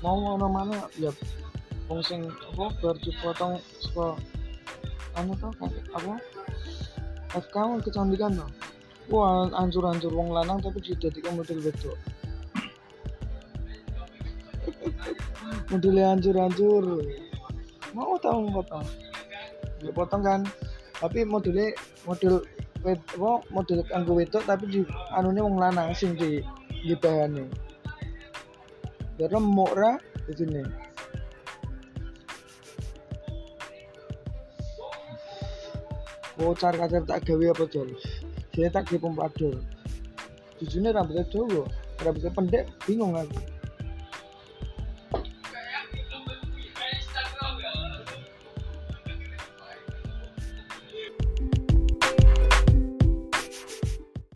mau ono mana? Ya wong apa bar dipotong saka anu to kayak apa? FK kecantikan to? Wah hancur-hancur wong lanang tapi dijadikan model wedok. Modelnya hancur-hancur mau tau potong ya potong kan? Tapi modelnya model wed apa model kanggo wedok tapi di anunya wong lanang sing di di bahannya biar remuk ra di sini. Kocar kacir tak gawe apa jol? Saya tak gawe pompadour Jujurnya rambutnya dawa Rambutnya pendek bingung aku